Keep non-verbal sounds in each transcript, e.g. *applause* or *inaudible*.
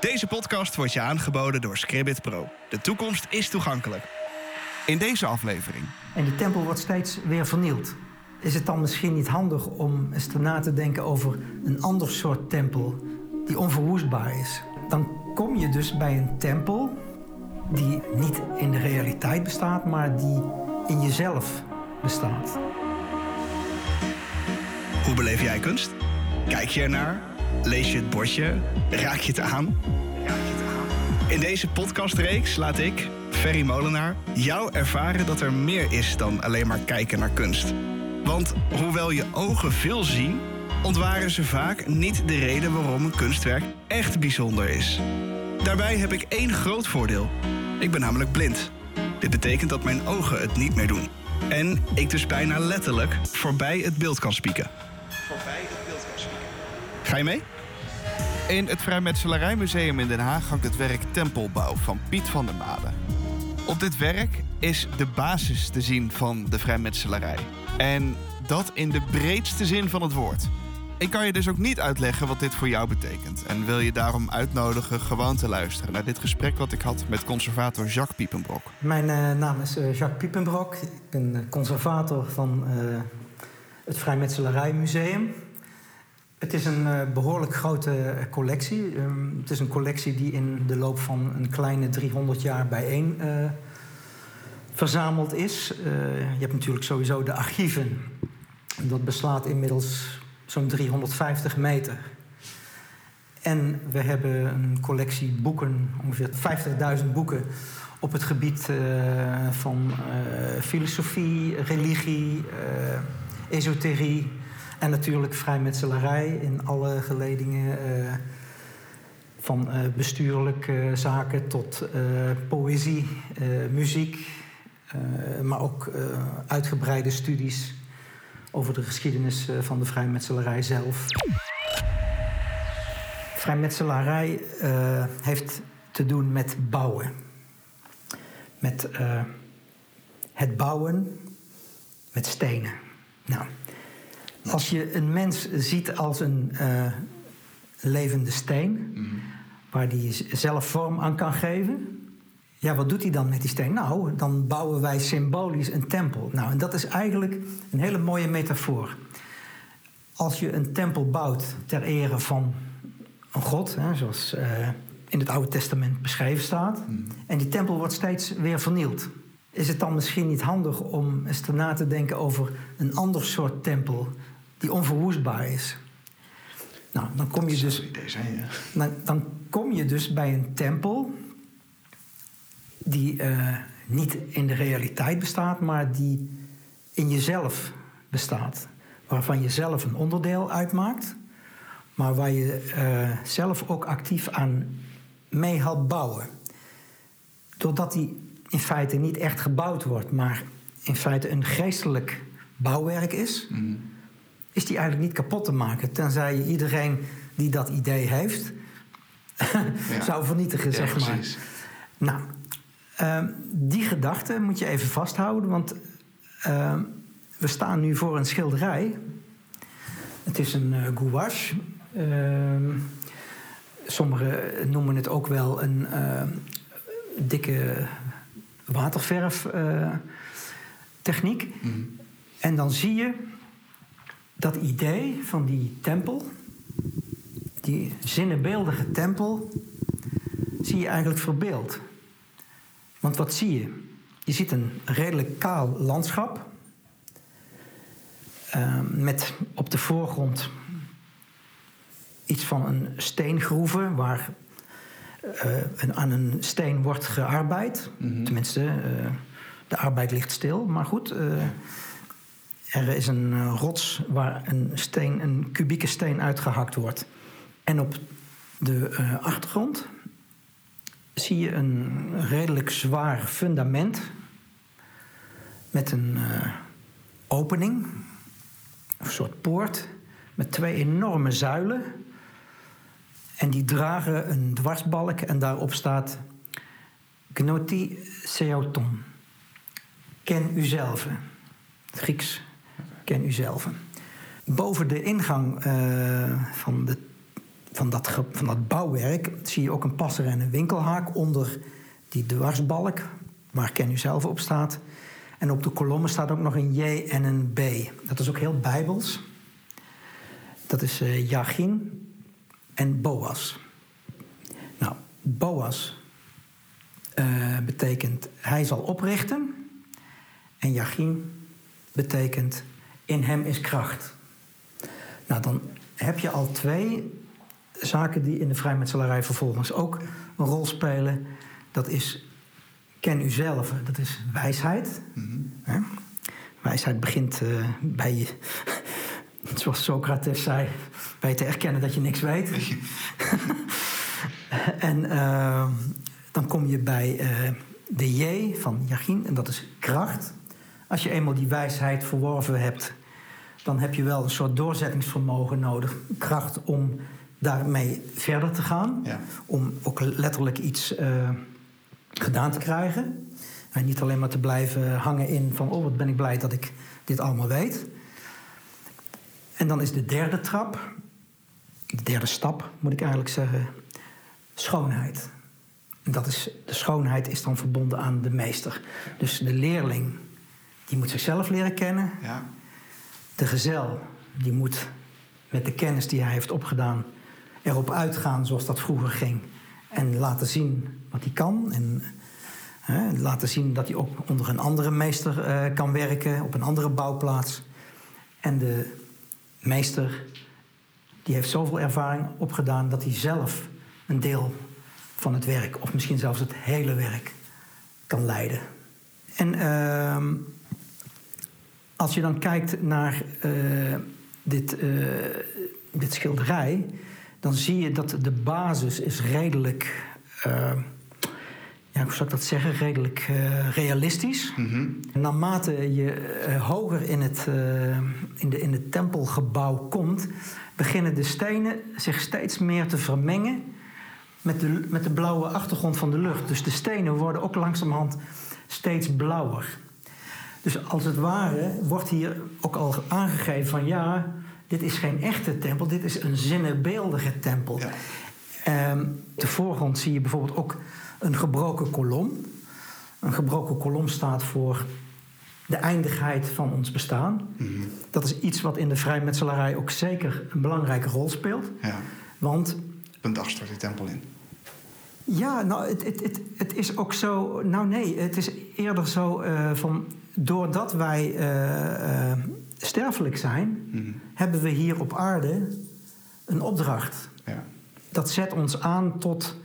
Deze podcast wordt je aangeboden door Scribbit Pro. De toekomst is toegankelijk. In deze aflevering. En die tempel wordt steeds weer vernield. Is het dan misschien niet handig om eens na te denken over een ander soort tempel die onverwoestbaar is? Dan kom je dus bij een tempel die niet in de realiteit bestaat, maar die in jezelf bestaat. Hoe beleef jij kunst? Kijk je ernaar? Lees je het bordje? Raak je het aan? In deze podcastreeks laat ik, Ferry Molenaar, jou ervaren dat er meer is dan alleen maar kijken naar kunst. Want hoewel je ogen veel zien, ontwaren ze vaak niet de reden waarom een kunstwerk echt bijzonder is. Daarbij heb ik één groot voordeel. Ik ben namelijk blind. Dit betekent dat mijn ogen het niet meer doen. En ik dus bijna letterlijk voorbij het beeld kan spieken. Voorbij het beeld kan spieken. Ga je mee? In het Vrijmetselarijmuseum in Den Haag hangt het werk Tempelbouw van Piet van der Made. Op dit werk is de basis te zien van de vrijmetselarij. En dat in de breedste zin van het woord. Ik kan je dus ook niet uitleggen wat dit voor jou betekent. En wil je daarom uitnodigen gewoon te luisteren naar dit gesprek wat ik had met conservator Jacques Piepenbrok. Mijn uh, naam is uh, Jacques Piepenbrok. Ik ben conservator van uh, het Vrijmetselarijmuseum. Het is een uh, behoorlijk grote collectie. Um, het is een collectie die in de loop van een kleine 300 jaar bijeen uh, verzameld is. Je hebt natuurlijk sowieso de archieven. Dat beslaat inmiddels zo'n 350 meter. En we hebben een collectie boeken, ongeveer 50.000 boeken op het gebied van filosofie, religie, esoterie en natuurlijk vrijmetselarij in alle geledingen. Uh, van uh, bestuurlijke zaken tot uh, poëzie, muziek. maar ook uitgebreide studies over de geschiedenis van de vrijmetselarij zelf. Vrijmetselarij heeft te doen met bouwen. Met het bouwen met stenen. Nou, als je een mens ziet als een uh, levende steen, mm. waar die zelf vorm aan kan geven, ja, wat doet hij dan met die steen? Nou, dan bouwen wij symbolisch een tempel. Nou, en dat is eigenlijk een hele mooie metafoor. Als je een tempel bouwt ter ere van een god, hè, zoals uh, in het Oude Testament beschreven staat, mm. en die tempel wordt steeds weer vernield. Is het dan misschien niet handig om eens na te denken over een ander soort tempel die onverwoestbaar is. Nou, dan kom je dus. Zijn, ja. dan, dan, kom je dus bij een tempel die uh, niet in de realiteit bestaat, maar die in jezelf bestaat. Waarvan je zelf een onderdeel uitmaakt, maar waar je uh, zelf ook actief aan mee helpt bouwen. Doordat die in feite niet echt gebouwd wordt, maar in feite een geestelijk bouwwerk is. Mm is die eigenlijk niet kapot te maken. Tenzij je iedereen die dat idee heeft, *laughs* zou vernietigen, ja, zeg precies. maar. Nou, uh, die gedachte moet je even vasthouden, want uh, we staan nu voor een schilderij. Het is een uh, gouache. Ehm, sommigen noemen het ook wel een dikke waterverftechniek. Mm. En dan zie je dat idee van die tempel, die zinnebeeldige tempel, zie je eigenlijk verbeeld. Want wat zie je? Je ziet een redelijk kaal landschap. Uh, met op de voorgrond iets van een steengroeve waar uh, een, aan een steen wordt gearbeid. Mm Tenminste, uh, de arbeid ligt stil, maar goed. Er is een eh, rots waar een, steen, een kubieke steen uitgehakt wordt. En op de uh, achtergrond zie je een redelijk zwaar fundament met een uh, opening, een soort poort, met twee enorme zuilen. En die dragen een dwarsbalk en daarop staat Gnoti Seauton. Ken uzelf. Grieks ken u zelf. Boven de ingang uh, van de van, dat, van dat bouwwerk zie je ook een passer en een winkelhaak onder die dwarsbalk, waar Ken u zelf op staat. En op de kolommen staat ook nog een J en een B. Dat is ook heel bijbels. Dat is eh Jachin en Boas. Nou, Boas eh, betekent hij zal oprichten. En Jachin betekent in hem is kracht. Nou, dan heb je al twee zaken die in de vrijmetselarij vervolgens ook een rol spelen. Dat is ken uzelf, dat is wijsheid. Hè? Wijsheid begint eh, bij je, *laughs* zoals Socrates zei, bij je te erkennen dat je niks weet. *laughs* en eh, dan kom je bij eh, de J van Jachin, en dat is kracht. Als je eenmaal die wijsheid verworven hebt, dan heb je wel een soort doorzettingsvermogen nodig. Kracht om daarmee verder te gaan. Ja. Om ook letterlijk iets eh, gedaan te krijgen. En niet alleen maar te blijven hangen in van... oh, wat ben ik blij dat ik dit allemaal weet. En dan is de derde trap... de derde stap, moet ik eigenlijk zeggen... schoonheid. En dat is, de schoonheid is dan verbonden aan de meester. Dus de leerling, die moet zichzelf leren kennen... Ja. De gezel die moet met de kennis die hij heeft opgedaan erop uitgaan zoals dat vroeger ging. En laten zien wat hij kan. En hè, laten zien dat hij ook onder een andere meester eh, kan werken, op een andere bouwplaats. En de meester die heeft zoveel ervaring opgedaan dat hij zelf een deel van het werk, of misschien zelfs het hele werk, kan leiden. En ehm, als je dan kijkt naar eh, dit, eh, dit schilderij, dan zie je dat de basis is redelijk, eh, ja, hoe zou ik dat zeggen, redelijk realistisch. Naarmate je hoger in het, in, de, in het tempelgebouw komt, beginnen de stenen zich steeds meer te vermengen met de, met de blauwe achtergrond van de lucht. Dus de stenen worden ook langzamerhand steeds blauwer. Dus als het ware wordt hier ook al aangegeven van ja, dit is geen echte tempel, dit is een zinnebeeldige tempel. Ja. Ehm, de voorgrond zie je bijvoorbeeld ook een gebroken kolom. Een gebroken kolom staat voor de eindigheid van ons bestaan. Dat is iets wat in de vrijmetselarij ook zeker een belangrijke rol speelt. ja. Want Op een dag stort die tempel in. Ja, nou, het, het, het, het is ook zo. Nou, nee, het is eerder zo eh, van. Doordat wij eh, eh, sterfelijk zijn, hebben we hier op aarde een opdracht. Ja. Dat zet ons aan tot,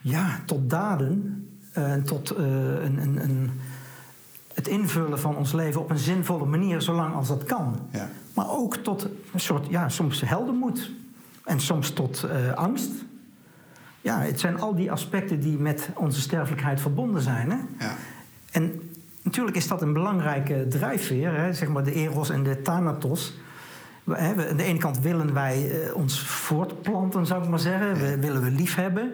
ja, tot daden. En tot een, een, een, het invullen van ons leven op een zinvolle manier, zolang als dat kan. Ja. Maar ook tot een soort, ja, soms heldenmoed. En soms tot angst. Ja, het zijn al die aspecten die met onze sterfelijkheid verbonden zijn. Hè? Ja. En natuurlijk is dat een belangrijke drijfveer, hè? zeg maar de eros en de thanatos. Aan de ene kant willen wij eh, ons voortplanten, zou ik maar zeggen. We, willen we lief hebben.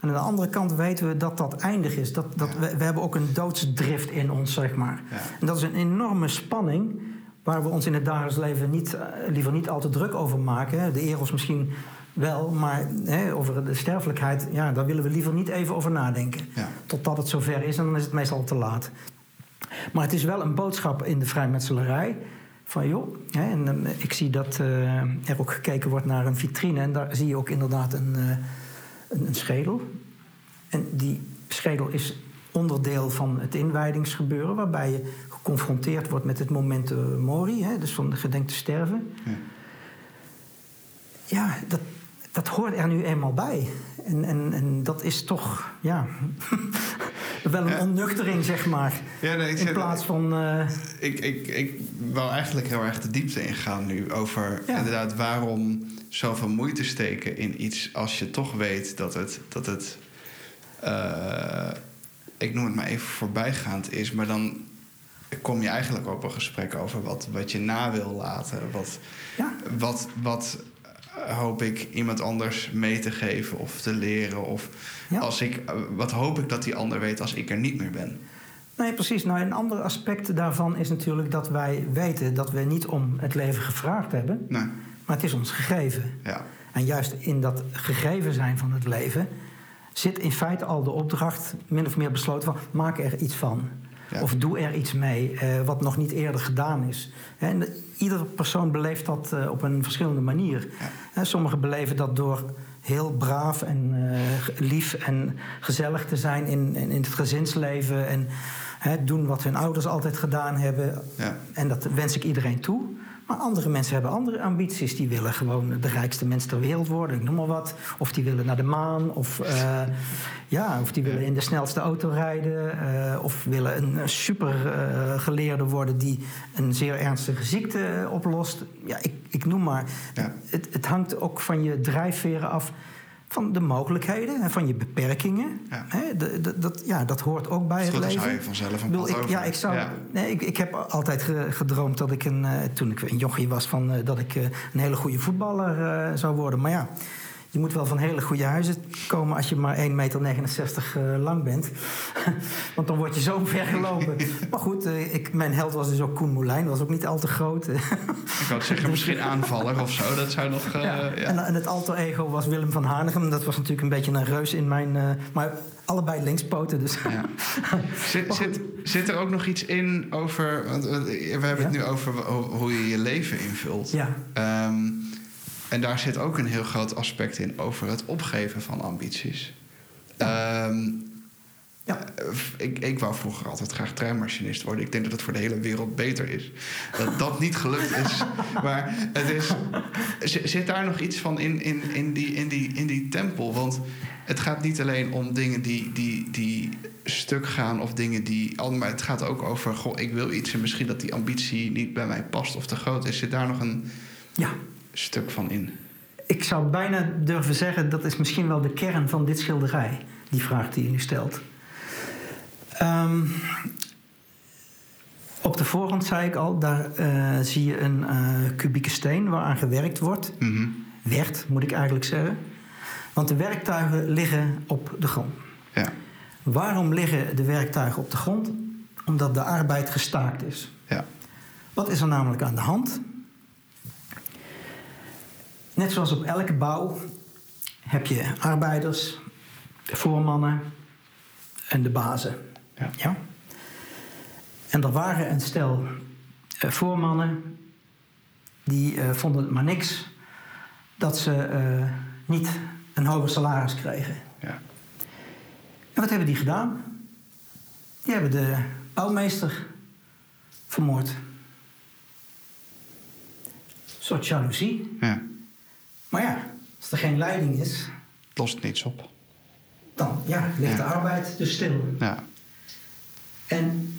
En aan de andere kant weten we dat dat eindig is. Dat, dat, we, we hebben ook een doodsdrift in ons, zeg maar. Ja. En dat is een enorme spanning waar we ons in het dagelijks leven niet, eh, liever niet al te druk over maken. hè. De eros misschien wel, maar hè, over de sterfelijkheid... Ja, daar willen we liever niet even over nadenken. Ja. Totdat het zover is en dan is het meestal te laat. Maar het is wel een boodschap in de vrijmetselarij. Van joh, hè, en, eh, ik zie dat eh, er ook gekeken wordt naar een vitrine. En daar zie je ook inderdaad een, eh, een, een schedel. En die schedel is onderdeel van het inwijdingsgebeuren... waarbij je geconfronteerd wordt met het moment mori, hè, dus van gedenk te sterven. Ja. Ja, dat, dat hoort er nu eenmaal bij. En, en, en dat is toch, ja, *laughs* wel een Ja. onnuchtering, zeg maar. Ja, nee, ik In plaats van, eh, Ik, ik, ik wou eigenlijk heel erg de diepte ingaan nu over Ja. inderdaad waarom zoveel moeite steken in iets als je toch weet dat het, dat het eh, ik noem het maar even voorbijgaand is, maar dan kom je eigenlijk op een gesprek over wat, wat je na wil laten. Wat, ja, wat, wat hoop ik iemand anders mee te geven of te leren? Of Ja. als ik, wat hoop ik dat die ander weet als ik er niet meer ben? nee, precies. Nou, een ander aspect daarvan is natuurlijk dat wij weten dat we niet om het leven gevraagd hebben, Nee, maar het is ons gegeven. ja. En juist in dat gegeven zijn van het leven zit in feite al de opdracht, min of meer besloten van maak er iets van. Ja. Of doe er iets mee eh, wat nog niet eerder gedaan is. En iedere persoon beleeft dat eh, op een verschillende manier. Sommigen beleven dat door heel braaf en eh, lief en gezellig te zijn in, in, in het gezinsleven. En hè, doen wat hun ouders altijd gedaan hebben. Ja. En dat wens ik iedereen toe. Maar andere mensen hebben andere ambities. Die willen gewoon de rijkste mens ter wereld worden, ik noem maar wat. Of die willen naar de maan. Of, eh, ja, of die willen in de snelste auto rijden. eh, of willen een super eh, geleerde worden die een zeer ernstige ziekte oplost. Ja, ik, ik noem maar. Ja. Het, het hangt ook van je drijfveren af. Van de mogelijkheden en van je beperkingen. Ja. Hè, de- de- dat, ja, dat hoort ook bij Als het leven. vanzelf een Ik bedoel. Ja, ik, zou, Ja. Nee, ik, ik heb altijd ge- gedroomd dat ik een, eh, toen ik een jochie was, van, eh, dat ik eh, een hele goede voetballer zou worden. Maar ja, je moet wel van hele goede huizen komen als je maar 1,69 meter eh, lang bent. *laughs* Want dan word je zo ver gelopen. *laughs* maar goed, eh, ik, mijn held was dus ook Koen Moulijn, was ook niet al te groot. *laughs* Ik wou zeggen, misschien aanvaller of zo. Dat zou nog... eh, Ja. ja. En, en het alter ego was Willem van Hanegem. Dat was natuurlijk een beetje een reus in mijn... maar allebei linkspoten, dus... Ja. Zit, zit, zit er ook nog iets in over... Want we hebben het nu over ho- hoe je je leven invult. Ja. Ehm, en daar zit ook een heel groot aspect in over het opgeven van ambities. Ehm, Ja. eh, ik, ik wou vroeger altijd graag treinmachinist worden. Ik denk dat het voor de hele wereld beter is. Dat dat niet gelukt is. *laughs* Maar het is, zi- zit daar nog iets van in, in, in, die, in, die, in die tempel? Want het gaat niet alleen om dingen die, die, die stuk gaan of dingen die. al- Maar het gaat ook over: goh, ik wil iets en misschien dat die ambitie niet bij mij past of te groot is. Zit daar nog een ja. Stuk van in? Ik zou bijna durven zeggen, dat is misschien wel de kern van dit schilderij. Die vraag die je nu stelt. Ehm, op de voorgrond zei ik al, daar eh, zie je een eh, kubieke steen waaraan gewerkt wordt. Mhm. Werd, moet ik eigenlijk zeggen. Want de werktuigen liggen op de grond. Ja, Waarom liggen de werktuigen op de grond? Omdat de arbeid gestaakt is. ja, Wat is er namelijk aan de hand? Net zoals op elke bouw heb je arbeiders, de voormannen en de bazen. ja. En er waren een stel eh, voormannen die eh, vonden het maar niks dat ze eh, niet een hoger salaris kregen. ja. En wat hebben die gedaan? Die hebben de bouwmeester vermoord. Een soort jaloezie. ja. Maar ja, als er geen leiding is, Het lost niets op. dan ja, ligt de arbeid dus stil. Ja, En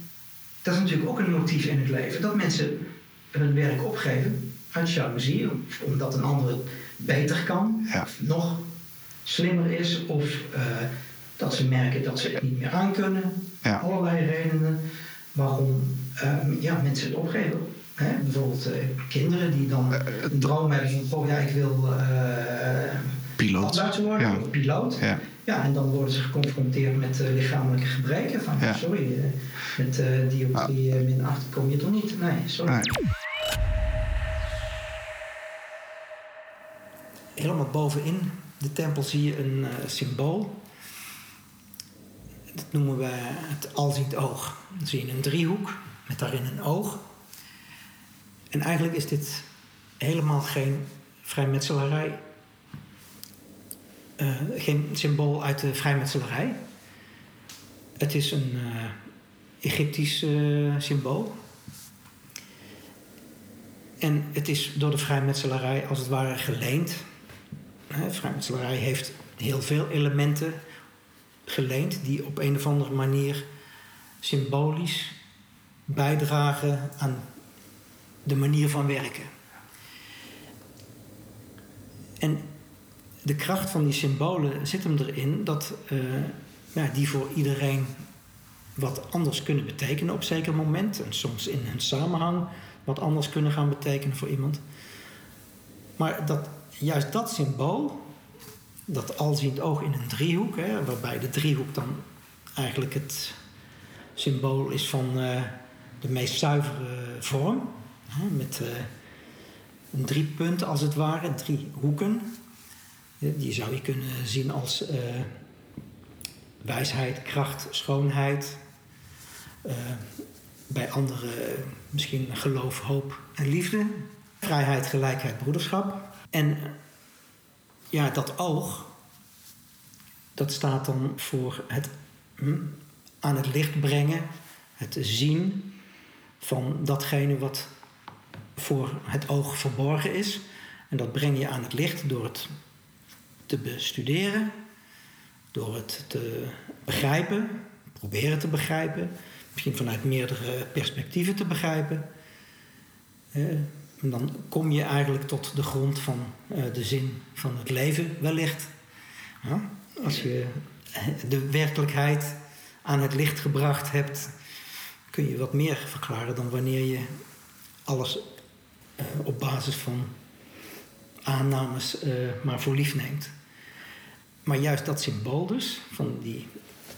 dat is natuurlijk ook een motief in het leven. Dat mensen hun werk opgeven uit jaloezie. Omdat een ander het beter kan. Ja. Of nog slimmer is. Of eh, dat ze merken dat ze het niet meer aankunnen. Ja. Allerlei redenen waarom eh, ja, mensen het opgeven. Hè? Bijvoorbeeld eh, kinderen die dan Eh, een droom hebben van... Oh ja, ik wil eh piloot. worden Ja. of piloot. Ja, Ja, en dan worden ze geconfronteerd met eh, lichamelijke gebreken. Van, Ja. sorry, met eh dioptrie eh, min 8 kom je toch niet? Nee, sorry. nee. Helemaal bovenin de tempel zie je een eh, symbool. Dat noemen we het alziend oog. Dan zie je een driehoek met daarin een oog. En eigenlijk is dit helemaal geen vrijmetselarij. eh, geen symbool uit de vrijmetselarij. Het is een eh, Egyptisch eh, symbool. En het is door de vrijmetselarij als het ware geleend. Vrijmetselarij heeft heel veel elementen geleend die op een of andere manier symbolisch bijdragen aan de manier van werken. En de kracht van die symbolen zit hem erin dat eh, ja, die voor iedereen wat anders kunnen betekenen op zeker moment. En soms in hun samenhang wat anders kunnen gaan betekenen voor iemand. Maar dat, juist dat symbool, dat alziend oog in een driehoek, hè, waarbij de driehoek dan eigenlijk het symbool is van eh, de meest zuivere vorm. Met eh, een driepunt als het ware, drie hoeken. Die zou je kunnen zien als uh, wijsheid, kracht, schoonheid. Uh, bij anderen misschien geloof, hoop en liefde. Vrijheid, gelijkheid, broederschap. En ja, dat oog, dat staat dan voor het hm, aan het licht brengen, het zien van datgene wat voor het oog verborgen is. En dat breng je aan het licht door het te bestuderen, door het te begrijpen, proberen te begrijpen, misschien vanuit meerdere perspectieven te begrijpen. en dan kom je eigenlijk tot de grond van eh, de zin van het leven, wellicht. Ja, als je de werkelijkheid aan het licht gebracht hebt, kun je wat meer verklaren dan wanneer je alles eh, op basis van aannames uh, maar voor lief neemt. Maar juist dat symbool dus, van die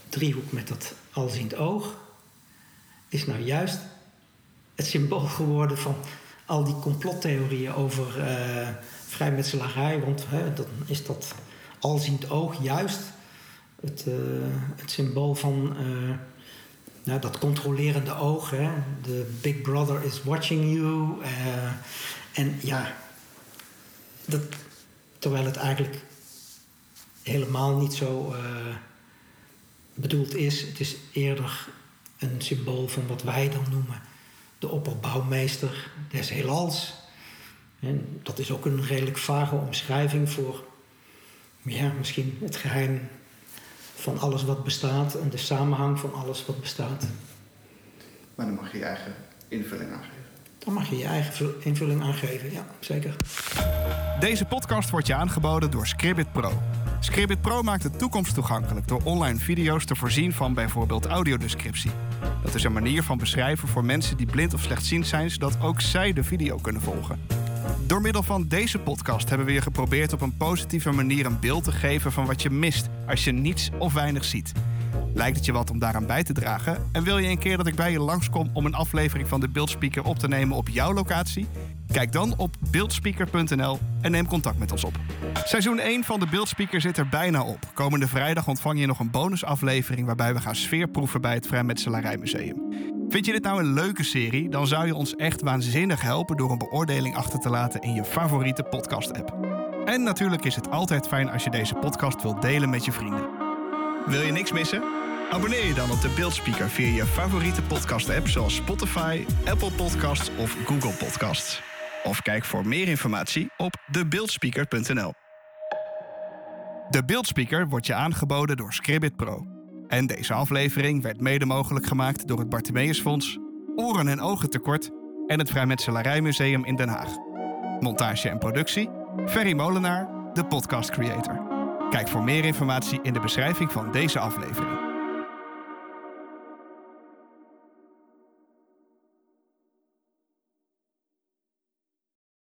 driehoek met dat alziend oog, is nou juist het symbool geworden van al die complottheorieën over uh, vrijmetselarij. Want hè, dan is dat alziend oog juist het, het symbool van nou, dat controlerende oog. Hè? The big brother is watching you. en ja, dat, terwijl het eigenlijk helemaal niet zo bedoeld is. Het is eerder een symbool van wat wij dan noemen de opperbouwmeester des heelals. En dat is ook een redelijk vage omschrijving voor ja, misschien het geheim van alles wat bestaat en de samenhang van alles wat bestaat. Maar dan mag je je eigen invulling aangeven. Dan mag je je eigen invulling aangeven, ja, zeker. Deze podcast wordt je aangeboden door Scribit Pro. Scribit Pro maakt de toekomst toegankelijk door online video's te voorzien van bijvoorbeeld audiodescriptie. Dat is een manier van beschrijven voor mensen die blind of slechtziend zijn, zodat ook zij de video kunnen volgen. Door middel van deze podcast hebben we je geprobeerd op een positieve manier een beeld te geven van wat je mist als je niets of weinig ziet. Lijkt het je wat om daaraan bij te dragen? En wil je een keer dat ik bij je langskom om een aflevering van de Beeldspeaker op te nemen op jouw locatie? Kijk dan op beeldspeaker.nl en neem contact met ons op. Seizoen 1 van de Beeldspeaker zit er bijna op. Komende vrijdag ontvang je nog een bonusaflevering waarbij we gaan sfeerproeven bij het Vrijmetselarijmuseum. Vind je dit nou een leuke serie? Dan zou je ons echt waanzinnig helpen door een beoordeling achter te laten in je favoriete podcast-app. En natuurlijk is het altijd fijn als je deze podcast wilt delen met je vrienden. Wil je niks missen? Abonneer je dan op de Beeldspeaker via je favoriete podcast-app zoals Spotify, Apple Podcasts of Google Podcasts. Of kijk voor meer informatie op debeeldspeaker.nl. De Beeldspeaker wordt je aangeboden door Scribit Pro. En deze aflevering werd mede mogelijk gemaakt door het Bartimeusfonds, Oren en Ogen Tekort en het Vrijmetselarijmuseum in Den Haag. Montage en productie, Ferry Molenaar, de podcast creator. Kijk voor meer informatie in de beschrijving van deze aflevering.